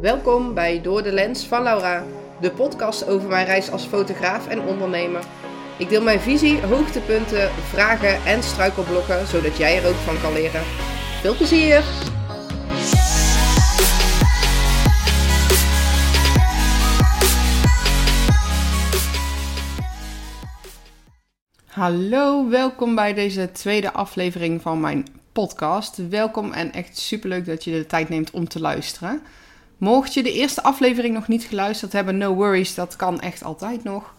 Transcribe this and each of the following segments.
Welkom bij Door de Lens van Laura, de podcast over mijn reis als fotograaf en ondernemer. Ik deel mijn visie, hoogtepunten, vragen en struikelblokken, zodat jij er ook van kan leren. Veel plezier! Hallo, welkom bij deze tweede aflevering van mijn podcast. Welkom en echt superleuk dat je de tijd neemt om te luisteren. Mocht je de eerste aflevering nog niet geluisterd hebben, no worries, dat kan echt altijd nog.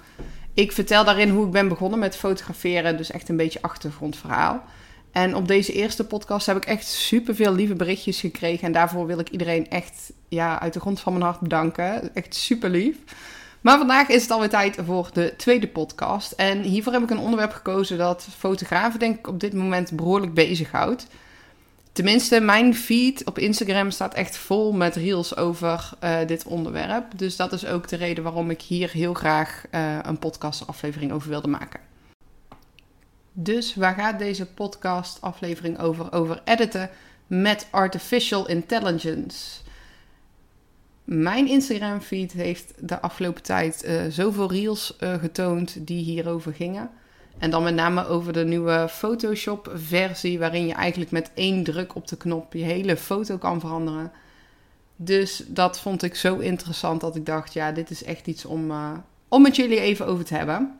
Ik vertel daarin hoe ik ben begonnen met fotograferen, dus echt een beetje achtergrondverhaal. En op deze eerste podcast heb ik echt superveel lieve berichtjes gekregen. En daarvoor wil ik iedereen echt ja, uit de grond van mijn hart bedanken. Echt super lief. Maar vandaag is het alweer tijd voor de tweede podcast. En hiervoor heb ik een onderwerp gekozen dat fotografen denk ik op dit moment behoorlijk bezighoudt. Tenminste, mijn feed op Instagram staat echt vol met reels over uh, dit onderwerp. Dus dat is ook de reden waarom ik hier heel graag uh, een podcastaflevering over wilde maken. Dus waar gaat deze podcastaflevering over? Over editen met artificial intelligence. Mijn Instagram feed heeft de afgelopen tijd uh, zoveel reels getoond die hierover gingen. En dan met name over de nieuwe Photoshop versie, waarin je eigenlijk met één druk op de knop je hele foto kan veranderen. Dus dat vond ik zo interessant dat ik dacht, ja, dit is echt iets om, uh, om met jullie even over te hebben.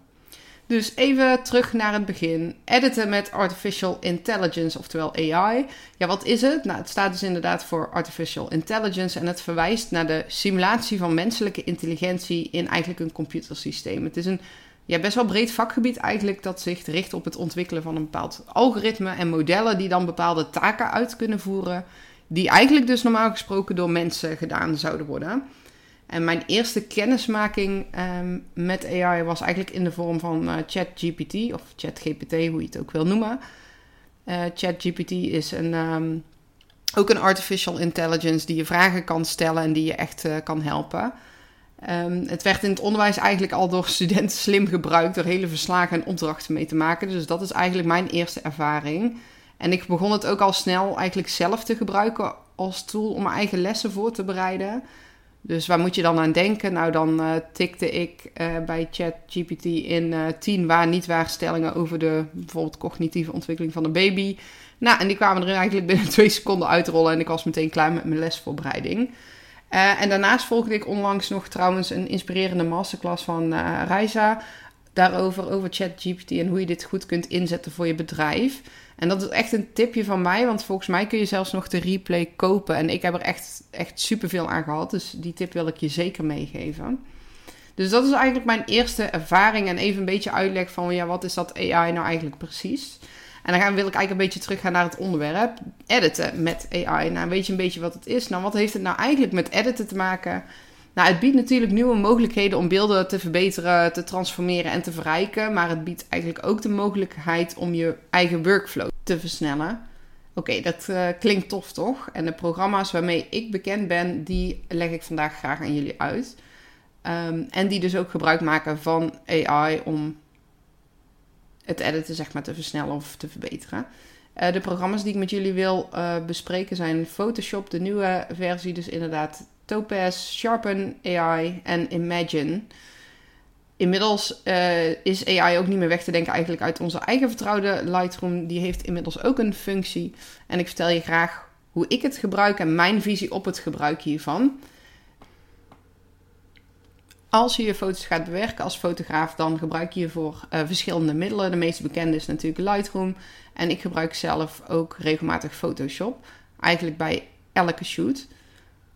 Dus even terug naar het begin. Editen met Artificial Intelligence, oftewel AI. Ja, wat is het? Nou, het staat dus inderdaad voor Artificial Intelligence en het verwijst naar de simulatie van menselijke intelligentie in eigenlijk een computersysteem. Het is een ja, best wel breed vakgebied eigenlijk dat zich richt op het ontwikkelen van een bepaald algoritme en modellen die dan bepaalde taken uit kunnen voeren, die eigenlijk dus normaal gesproken door mensen gedaan zouden worden. En mijn eerste kennismaking um, met AI was eigenlijk in de vorm van uh, ChatGPT of ChatGPT, hoe je het ook wil noemen. Uh, ChatGPT is een, um, ook een artificial intelligence die je vragen kan stellen en die je echt uh, kan helpen. Um, het werd in het onderwijs eigenlijk al door studenten slim gebruikt, door hele verslagen en opdrachten mee te maken. Dus dat is eigenlijk mijn eerste ervaring. En ik begon het ook al snel eigenlijk zelf te gebruiken als tool om mijn eigen lessen voor te bereiden. Dus waar moet je dan aan denken? Nou, dan uh, tikte ik uh, bij ChatGPT in uh, 10 waar-niet-waar stellingen over de bijvoorbeeld cognitieve ontwikkeling van een baby. Nou, en die kwamen er eigenlijk binnen twee seconden uitrollen en ik was meteen klaar met mijn lesvoorbereiding. Uh, en daarnaast volgde ik onlangs nog trouwens een inspirerende masterclass van uh, Reisa. Daarover, over ChatGPT en hoe je dit goed kunt inzetten voor je bedrijf. En dat is echt een tipje van mij, want volgens mij kun je zelfs nog de replay kopen. En ik heb er echt, echt superveel aan gehad, dus die tip wil ik je zeker meegeven. Dus dat is eigenlijk mijn eerste ervaring en even een beetje uitleg van ja, wat is dat AI nou eigenlijk precies? En dan wil ik eigenlijk een beetje teruggaan naar het onderwerp. Editen met AI. Nou, weet je een beetje wat het is? Nou, wat heeft het nou eigenlijk met editen te maken? Nou, het biedt natuurlijk nieuwe mogelijkheden om beelden te verbeteren, te transformeren en te verrijken. Maar het biedt eigenlijk ook de mogelijkheid om je eigen workflow te versnellen. Oké, dat uh, klinkt tof toch? En de programma's waarmee ik bekend ben, die leg ik vandaag graag aan jullie uit. Um, en die dus ook gebruik maken van AI om het editen zeg maar te versnellen of te verbeteren. Uh, de programma's die ik met jullie wil uh, bespreken zijn Photoshop, de nieuwe versie, dus inderdaad Topaz, Sharpen AI en Imagine. Inmiddels uh, is AI ook niet meer weg te denken eigenlijk uit onze eigen vertrouwde Lightroom. Die heeft inmiddels ook een functie. En ik vertel je graag hoe ik het gebruik en mijn visie op het gebruik hiervan. Als je je foto's gaat bewerken als fotograaf, dan gebruik je hiervoor uh, verschillende middelen. De meest bekende is natuurlijk Lightroom. En ik gebruik zelf ook regelmatig Photoshop. Eigenlijk bij elke shoot.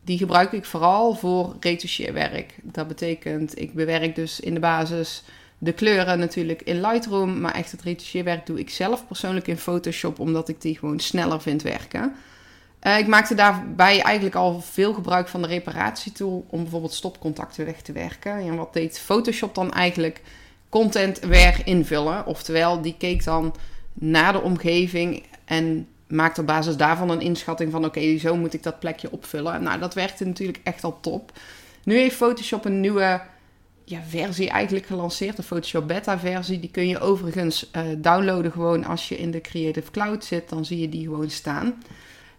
Die gebruik ik vooral voor retoucheerwerk. Dat betekent, ik bewerk dus in de basis de kleuren natuurlijk in Lightroom. Maar echt het retoucheerwerk doe ik zelf persoonlijk in Photoshop, omdat ik die gewoon sneller vind werken. Uh, ik maakte daarbij eigenlijk al veel gebruik van de reparatietool om bijvoorbeeld stopcontacten weg te werken. En wat deed Photoshop dan eigenlijk? Content weer invullen. Oftewel, die keek dan naar de omgeving en maakte op basis daarvan een inschatting van: oké, zo moet ik dat plekje opvullen. Nou, dat werkte natuurlijk echt al top. Nu heeft Photoshop een nieuwe ja, versie eigenlijk gelanceerd, de Photoshop beta versie. Die kun je overigens uh, downloaden gewoon als je in de Creative Cloud zit. Dan zie je die gewoon staan.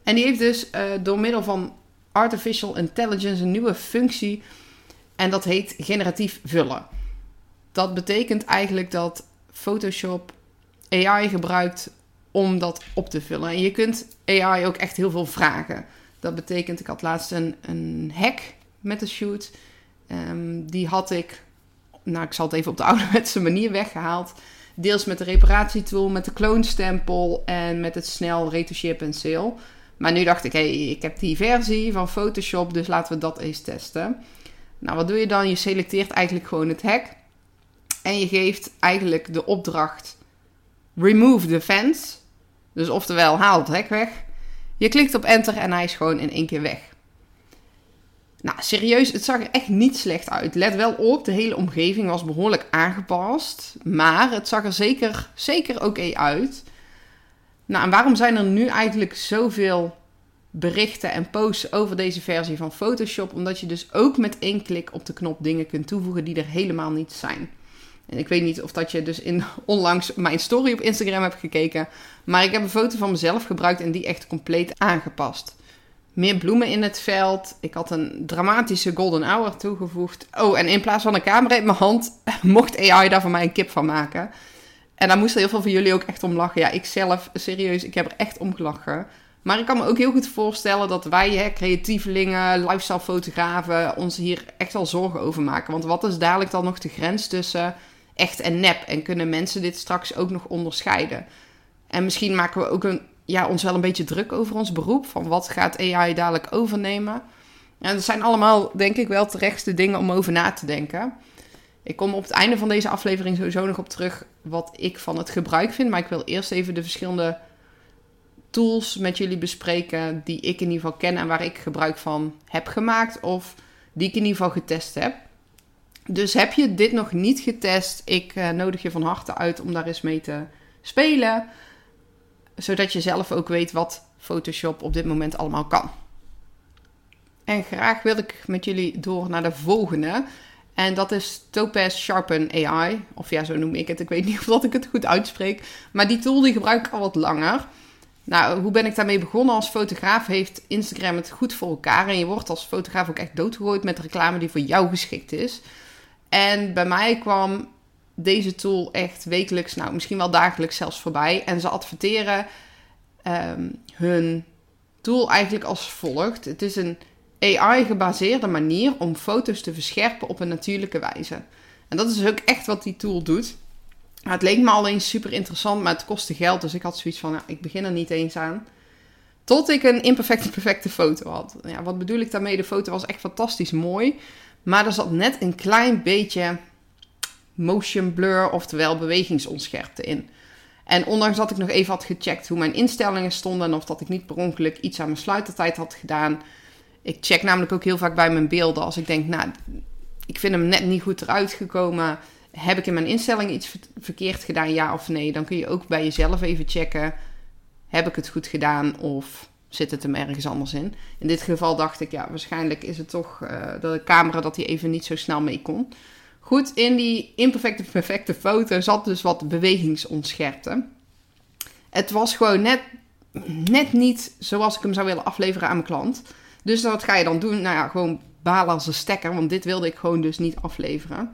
En die heeft dus uh, door middel van Artificial Intelligence een nieuwe functie en dat heet generatief vullen. Dat betekent eigenlijk dat Photoshop AI gebruikt om dat op te vullen. En je kunt AI ook echt heel veel vragen. Dat betekent, ik had laatst een, een hack met de shoot. Ehm, die had ik, nou ik zal het even op de ouderwetse manier weggehaald. Deels met de reparatietool, met de kloonstempel en met het snel retoucheer penseel. Maar nu dacht ik, hé, hey, ik heb die versie van Photoshop, dus laten we dat eens testen. Nou, wat doe je dan? Je selecteert eigenlijk gewoon het hack. En je geeft eigenlijk de opdracht remove the fence. Dus oftewel, haal het hek weg. Je klikt op enter en hij is gewoon in één keer weg. Nou, serieus, het zag er echt niet slecht uit. Let wel op, de hele omgeving was behoorlijk aangepast. Maar het zag er zeker, zeker oké uit. Nou, en waarom zijn er nu eigenlijk zoveel berichten en posts over deze versie van Photoshop? Omdat je dus ook met één klik op de knop dingen kunt toevoegen die er helemaal niet zijn. En ik weet niet of dat je dus in, onlangs mijn story op Instagram hebt gekeken. Maar ik heb een foto van mezelf gebruikt en die echt compleet aangepast. Meer bloemen in het veld. Ik had een dramatische golden hour toegevoegd. Oh, en in plaats van een camera in mijn hand, mocht AI daar voor mij een kip van maken. En daar moesten heel veel van jullie ook echt om lachen. Ja, ik zelf, serieus, ik heb er echt om gelachen. Maar ik kan me ook heel goed voorstellen dat wij, hè, creatievelingen, lifestyle fotografen, ons hier echt wel zorgen over maken. Want wat is dadelijk dan nog de grens tussen echt en nep? En kunnen mensen dit straks ook nog onderscheiden? En misschien maken we ook een, ja, ons wel een beetje druk over ons beroep. Van wat gaat AI dadelijk overnemen? En dat zijn allemaal, denk ik, wel terechtste dingen om over na te denken. Ik kom op het einde van deze aflevering sowieso nog op terug wat ik van het gebruik vind. Maar ik wil eerst even de verschillende tools met jullie bespreken die ik in ieder geval ken en waar ik gebruik van heb gemaakt of die ik in ieder geval getest heb. Dus heb je dit nog niet getest, ik uh, nodig je van harte uit om daar eens mee te spelen, zodat je zelf ook weet wat Photoshop op dit moment allemaal kan. En graag wil ik met jullie door naar de volgende. En dat is Topaz Sharpen AI. Of ja, zo noem ik het. Ik weet niet of dat ik het goed uitspreek. Maar die tool die gebruik ik al wat langer. Nou, hoe ben ik daarmee begonnen? Als fotograaf heeft Instagram het goed voor elkaar. En je wordt als fotograaf ook echt doodgegooid met reclame die voor jou geschikt is. En bij mij kwam deze tool echt wekelijks, nou misschien wel dagelijks zelfs voorbij. En ze adverteren um, hun tool eigenlijk als volgt. Het is een AI-gebaseerde manier om foto's te verscherpen op een natuurlijke wijze. En dat is ook echt wat die tool doet. het leek me alleen super interessant, maar het kostte geld. Dus ik had zoiets van, ik begin er niet eens aan. Tot ik een imperfecte perfecte foto had. Ja, wat bedoel ik daarmee? De foto was echt fantastisch mooi. Maar er zat net een klein beetje motion blur, oftewel bewegingsonscherpte in. En ondanks dat ik nog even had gecheckt hoe mijn instellingen stonden en of dat ik niet per ongeluk iets aan mijn sluitertijd had gedaan, ik check namelijk ook heel vaak bij mijn beelden als ik denk, nou, ik vind hem net niet goed eruit gekomen. Heb ik in mijn instelling iets verkeerd gedaan, ja of nee? Dan kun je ook bij jezelf even checken, heb ik het goed gedaan of zit het hem ergens anders in? In dit geval dacht ik, ja, waarschijnlijk is het toch uh, de camera dat hij even niet zo snel mee kon. Goed, in die imperfecte, perfecte foto zat dus wat bewegingsonscherpte. Het was gewoon net, net niet zoals ik hem zou willen afleveren aan mijn klant. Dus wat ga je dan doen? Nou ja, gewoon balen als een stekker, want dit wilde ik gewoon dus niet afleveren.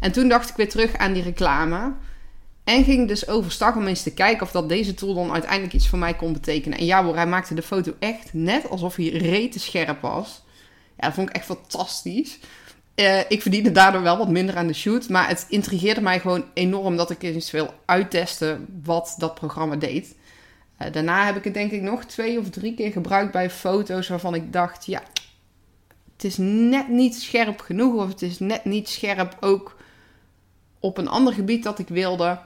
En toen dacht ik weer terug aan die reclame. En ging dus overstag om eens te kijken of dat deze tool dan uiteindelijk iets voor mij kon betekenen. En ja hoor, hij maakte de foto echt net alsof hij rete scherp was. Ja, dat vond ik echt fantastisch. Uh, ik verdiende daardoor wel wat minder aan de shoot. Maar het intrigeerde mij gewoon enorm dat ik eens wil uittesten wat dat programma deed. Uh, daarna heb ik het denk ik nog twee of drie keer gebruikt bij foto's waarvan ik dacht, ja, het is net niet scherp genoeg of het is net niet scherp ook op een ander gebied dat ik wilde.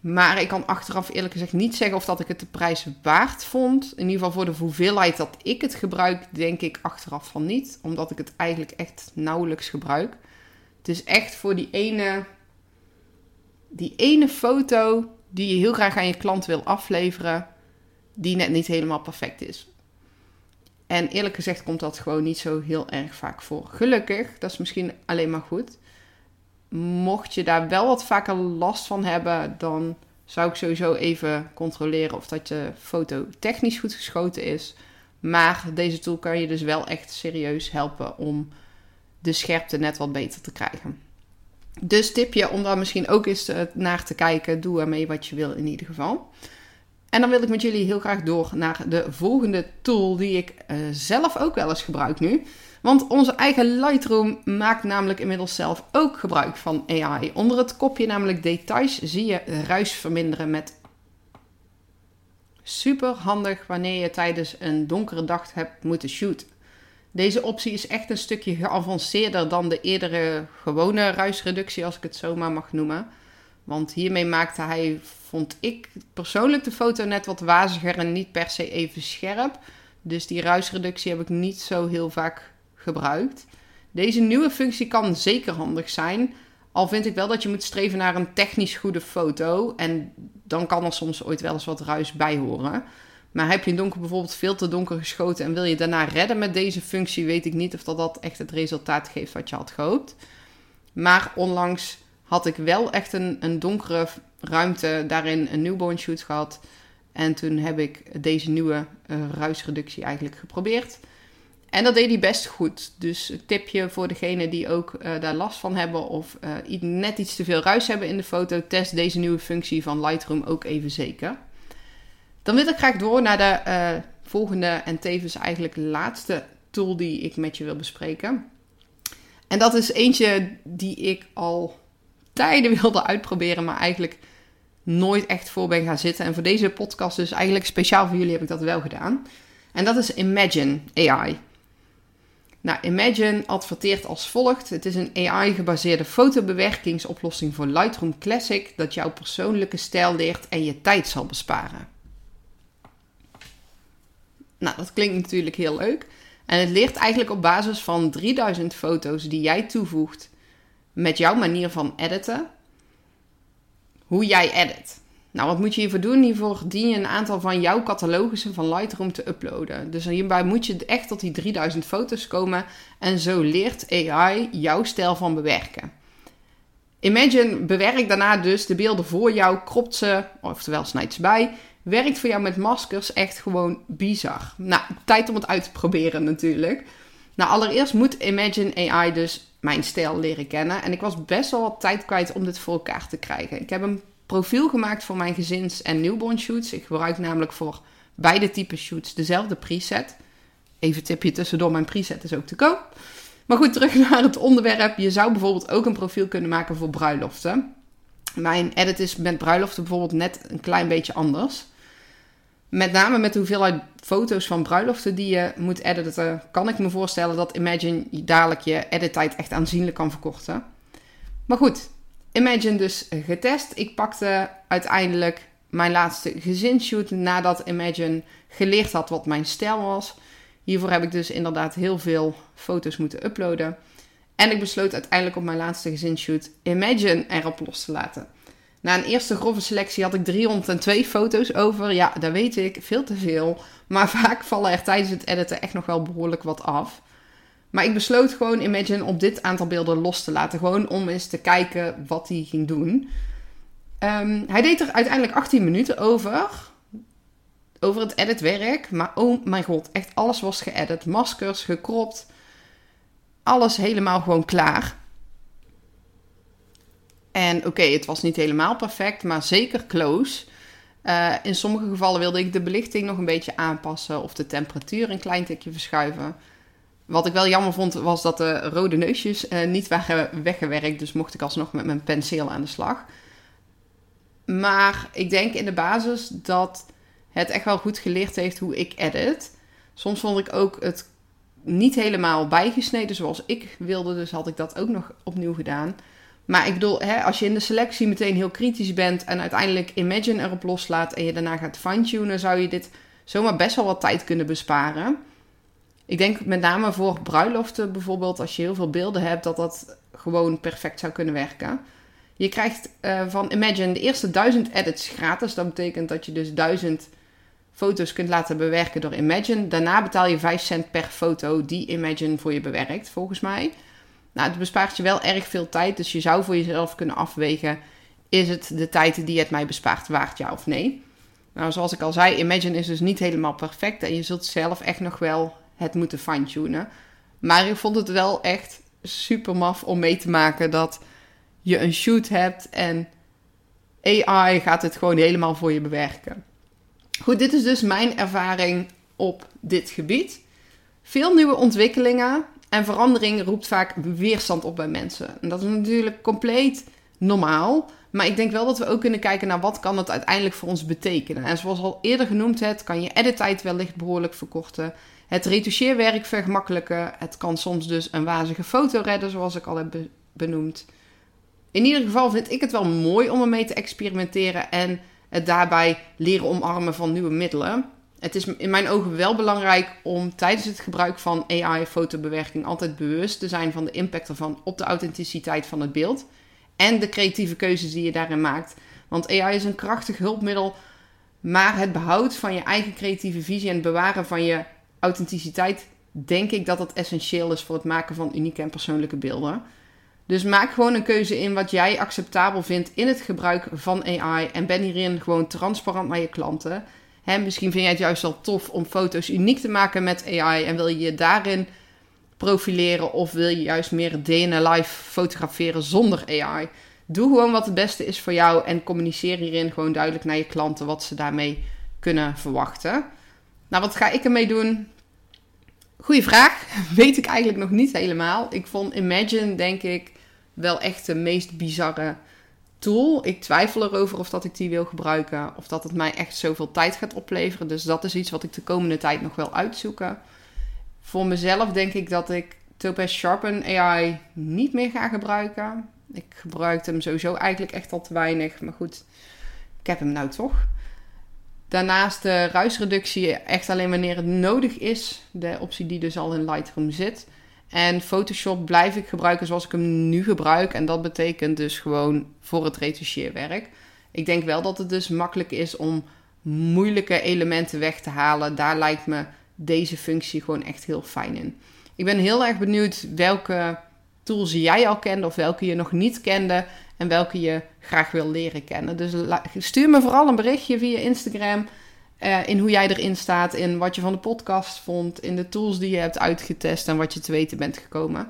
Maar ik kan achteraf eerlijk gezegd niet zeggen of dat ik het de prijs waard vond. In ieder geval voor de hoeveelheid dat ik het gebruik, denk ik achteraf van niet. Omdat ik het eigenlijk echt nauwelijks gebruik. Het is echt voor die ene, die ene foto die je heel graag aan je klant wil afleveren, die net niet helemaal perfect is. En eerlijk gezegd komt dat gewoon niet zo heel erg vaak voor. Gelukkig, dat is misschien alleen maar goed. Mocht je daar wel wat vaker last van hebben, dan zou ik sowieso even controleren of dat je foto technisch goed geschoten is. Maar deze tool kan je dus wel echt serieus helpen om de scherpte net wat beter te krijgen. Dus tipje om daar misschien ook eens naar te kijken. Doe ermee wat je wil in ieder geval. En dan wil ik met jullie heel graag door naar de volgende tool die ik uh, zelf ook wel eens gebruik nu. Want onze eigen Lightroom maakt namelijk inmiddels zelf ook gebruik van AI. Onder het kopje namelijk details zie je ruis verminderen met super handig wanneer je tijdens een donkere dag hebt moeten shooten. Deze optie is echt een stukje geavanceerder dan de eerdere gewone ruisreductie, als ik het zo maar mag noemen. Want hiermee maakte hij, vond ik persoonlijk, de foto net wat waziger en niet per se even scherp. Dus die ruisreductie heb ik niet zo heel vaak gebruikt. Deze nieuwe functie kan zeker handig zijn. Al vind ik wel dat je moet streven naar een technisch goede foto. En dan kan er soms ooit wel eens wat ruis bij horen. Maar heb je een donker bijvoorbeeld veel te donker geschoten en wil je daarna redden met deze functie, weet ik niet of dat, dat echt het resultaat geeft wat je had gehoopt. Maar onlangs had ik wel echt een, een donkere ruimte daarin een newborn shoot gehad. En toen heb ik deze nieuwe uh, ruisreductie eigenlijk geprobeerd. En dat deed hij best goed. Dus tipje voor degene die ook uh, daar last van hebben of uh, net iets te veel ruis hebben in de foto, test deze nieuwe functie van Lightroom ook even zeker. Dan wil ik graag door naar de volgende en tevens eigenlijk laatste tool die ik met je wil bespreken. En dat is eentje die ik al tijden wilde uitproberen, maar eigenlijk nooit echt voor ben gaan zitten. En voor deze podcast, dus eigenlijk speciaal voor jullie, heb ik dat wel gedaan. En dat is Imagine AI. Nou, Imagine adverteert als volgt: Het is een AI-gebaseerde fotobewerkingsoplossing voor Lightroom Classic dat jouw persoonlijke stijl leert en je tijd zal besparen. Nou, dat klinkt natuurlijk heel leuk. En het leert eigenlijk op basis van 3000 foto's die jij toevoegt met jouw manier van editen, hoe jij edit. Nou, wat moet je hiervoor doen? Hiervoor dien je een aantal van jouw catalogussen van Lightroom te uploaden. Dus hierbij moet je echt tot die 3000 foto's komen. En zo leert AI jouw stijl van bewerken. Imagine bewerkt daarna dus de beelden voor jou, kropt ze, oftewel snijdt ze bij. Werkt voor jou met maskers echt gewoon bizar. Nou, tijd om het uit te proberen natuurlijk. Nou, allereerst moet Imagine AI dus mijn stijl leren kennen. En ik was best wel wat tijd kwijt om dit voor elkaar te krijgen. Ik heb een profiel gemaakt voor mijn gezins- en newborn shoots. Ik gebruik namelijk voor beide typen shoots dezelfde preset. Even tipje tussendoor, mijn preset is ook te koop. Maar goed, terug naar het onderwerp. Je zou bijvoorbeeld ook een profiel kunnen maken voor bruiloften. Mijn edit is met bruiloften bijvoorbeeld net een klein beetje anders. Met name met de hoeveelheid foto's van bruiloften die je moet editen, kan ik me voorstellen dat Imagine dadelijk je edittijd echt aanzienlijk kan verkorten. Maar goed, Imagine dus getest. Ik pakte uiteindelijk mijn laatste gezinsshoot nadat Imagine geleerd had wat mijn stijl was. Hiervoor heb ik dus inderdaad heel veel foto's moeten uploaden. En ik besloot uiteindelijk op mijn laatste gezinsshoot Imagine erop los te laten. Na een eerste grove selectie had ik 302 foto's over. Ja, dat weet ik, veel te veel. Maar vaak vallen er tijdens het editen echt nog wel behoorlijk wat af. Maar ik besloot gewoon Imagine op dit aantal beelden los te laten. Gewoon om eens te kijken wat hij ging doen. Um, hij deed er uiteindelijk 18 minuten over. Over het editwerk. Maar oh mijn god, echt alles was geëdit. Maskers, gekropt. Alles helemaal gewoon klaar. En oké, het was niet helemaal perfect, maar zeker close. Uh, in sommige gevallen wilde ik de belichting nog een beetje aanpassen of de temperatuur een klein tikje verschuiven. Wat ik wel jammer vond, was dat de rode neusjes uh, niet waren weggewerkt. Dus mocht ik alsnog met mijn penseel aan de slag. Maar ik denk in de basis dat het echt wel goed geleerd heeft hoe ik edit. Soms vond ik ook het niet helemaal bijgesneden zoals ik wilde. Dus had ik dat ook nog opnieuw gedaan. Maar ik bedoel, hè, als je in de selectie meteen heel kritisch bent en uiteindelijk Imagine erop loslaat en je daarna gaat fine-tunen, zou je dit zomaar best wel wat tijd kunnen besparen. Ik denk met name voor bruiloften bijvoorbeeld, als je heel veel beelden hebt, dat dat gewoon perfect zou kunnen werken. Je krijgt uh, van Imagine de eerste duizend edits gratis. Dat betekent dat je dus duizend foto's kunt laten bewerken door Imagine. Daarna betaal je 5 cent per foto die Imagine voor je bewerkt, volgens mij. Nou, het bespaart je wel erg veel tijd. Dus je zou voor jezelf kunnen afwegen: is het de tijd die het mij bespaart waard, ja of nee? Nou, zoals ik al zei, Imagine is dus niet helemaal perfect en je zult zelf echt nog wel het moeten fine-tunen. Maar ik vond het wel echt super maf om mee te maken dat je een shoot hebt en AI gaat het gewoon helemaal voor je bewerken. Goed, dit is dus mijn ervaring op dit gebied. Veel nieuwe ontwikkelingen en verandering roept vaak weerstand op bij mensen. En dat is natuurlijk compleet normaal. Maar ik denk wel dat we ook kunnen kijken naar wat kan het uiteindelijk voor ons betekenen. En zoals al eerder genoemd het, kan je edittijd wellicht behoorlijk verkorten. Het retoucheerwerk vergemakkelijken. Het kan soms dus een wazige foto redden, zoals ik al heb benoemd. In ieder geval vind ik het wel mooi om ermee te experimenteren en het daarbij leren omarmen van nieuwe middelen. Het is in mijn ogen wel belangrijk om tijdens het gebruik van AI-fotobewerking altijd bewust te zijn van de impact ervan op de authenticiteit van het beeld en de creatieve keuzes die je daarin maakt. Want AI is een krachtig hulpmiddel, maar het behoud van je eigen creatieve visie en het bewaren van je authenticiteit, denk ik dat dat essentieel is voor het maken van unieke en persoonlijke beelden. Dus maak gewoon een keuze in wat jij acceptabel vindt in het gebruik van AI en ben hierin gewoon transparant naar je klanten. Hè, misschien vind jij het juist wel tof om foto's uniek te maken met AI en wil je je daarin profileren of wil je juist meer DNA live fotograferen zonder AI. Doe gewoon wat het beste is voor jou en communiceer hierin gewoon duidelijk naar je klanten wat ze daarmee kunnen verwachten. Nou, wat ga ik ermee doen? Goeie vraag. Weet ik eigenlijk nog niet helemaal. Ik vond Imagine, denk ik, wel echt de meest bizarre tool. Ik twijfel erover of dat ik die wil gebruiken. Of dat het mij echt zoveel tijd gaat opleveren. Dus dat is iets wat ik de komende tijd nog wel uitzoeken. Voor mezelf denk ik dat ik Topaz Sharpen AI niet meer ga gebruiken. Ik gebruikte hem sowieso eigenlijk echt al te weinig. Maar goed, ik heb hem nou toch. Daarnaast de ruisreductie echt alleen wanneer het nodig is. De optie die dus al in Lightroom zit. En Photoshop blijf ik gebruiken zoals ik hem nu gebruik. En dat betekent dus gewoon voor het retoucheerwerk. Ik denk wel dat het dus makkelijk is om moeilijke elementen weg te halen. Daar lijkt me deze functie gewoon echt heel fijn in. Ik ben heel erg benieuwd welke tools jij al kende of welke je nog niet kende en welke je graag wil leren kennen. Dus stuur me vooral een berichtje via Instagram uh, in hoe jij erin staat, in wat je van de podcast vond, in de tools die je hebt uitgetest en wat je te weten bent gekomen.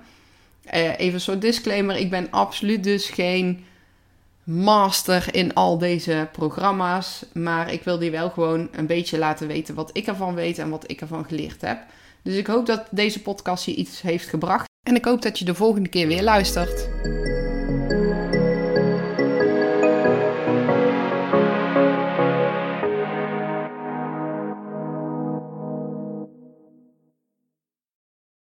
Uh, even een soort disclaimer: ik ben absoluut dus geen master in al deze programma's, maar ik wil je wel gewoon een beetje laten weten wat ik ervan weet en wat ik ervan geleerd heb. Dus ik hoop dat deze podcast je iets heeft gebracht en ik hoop dat je de volgende keer weer luistert.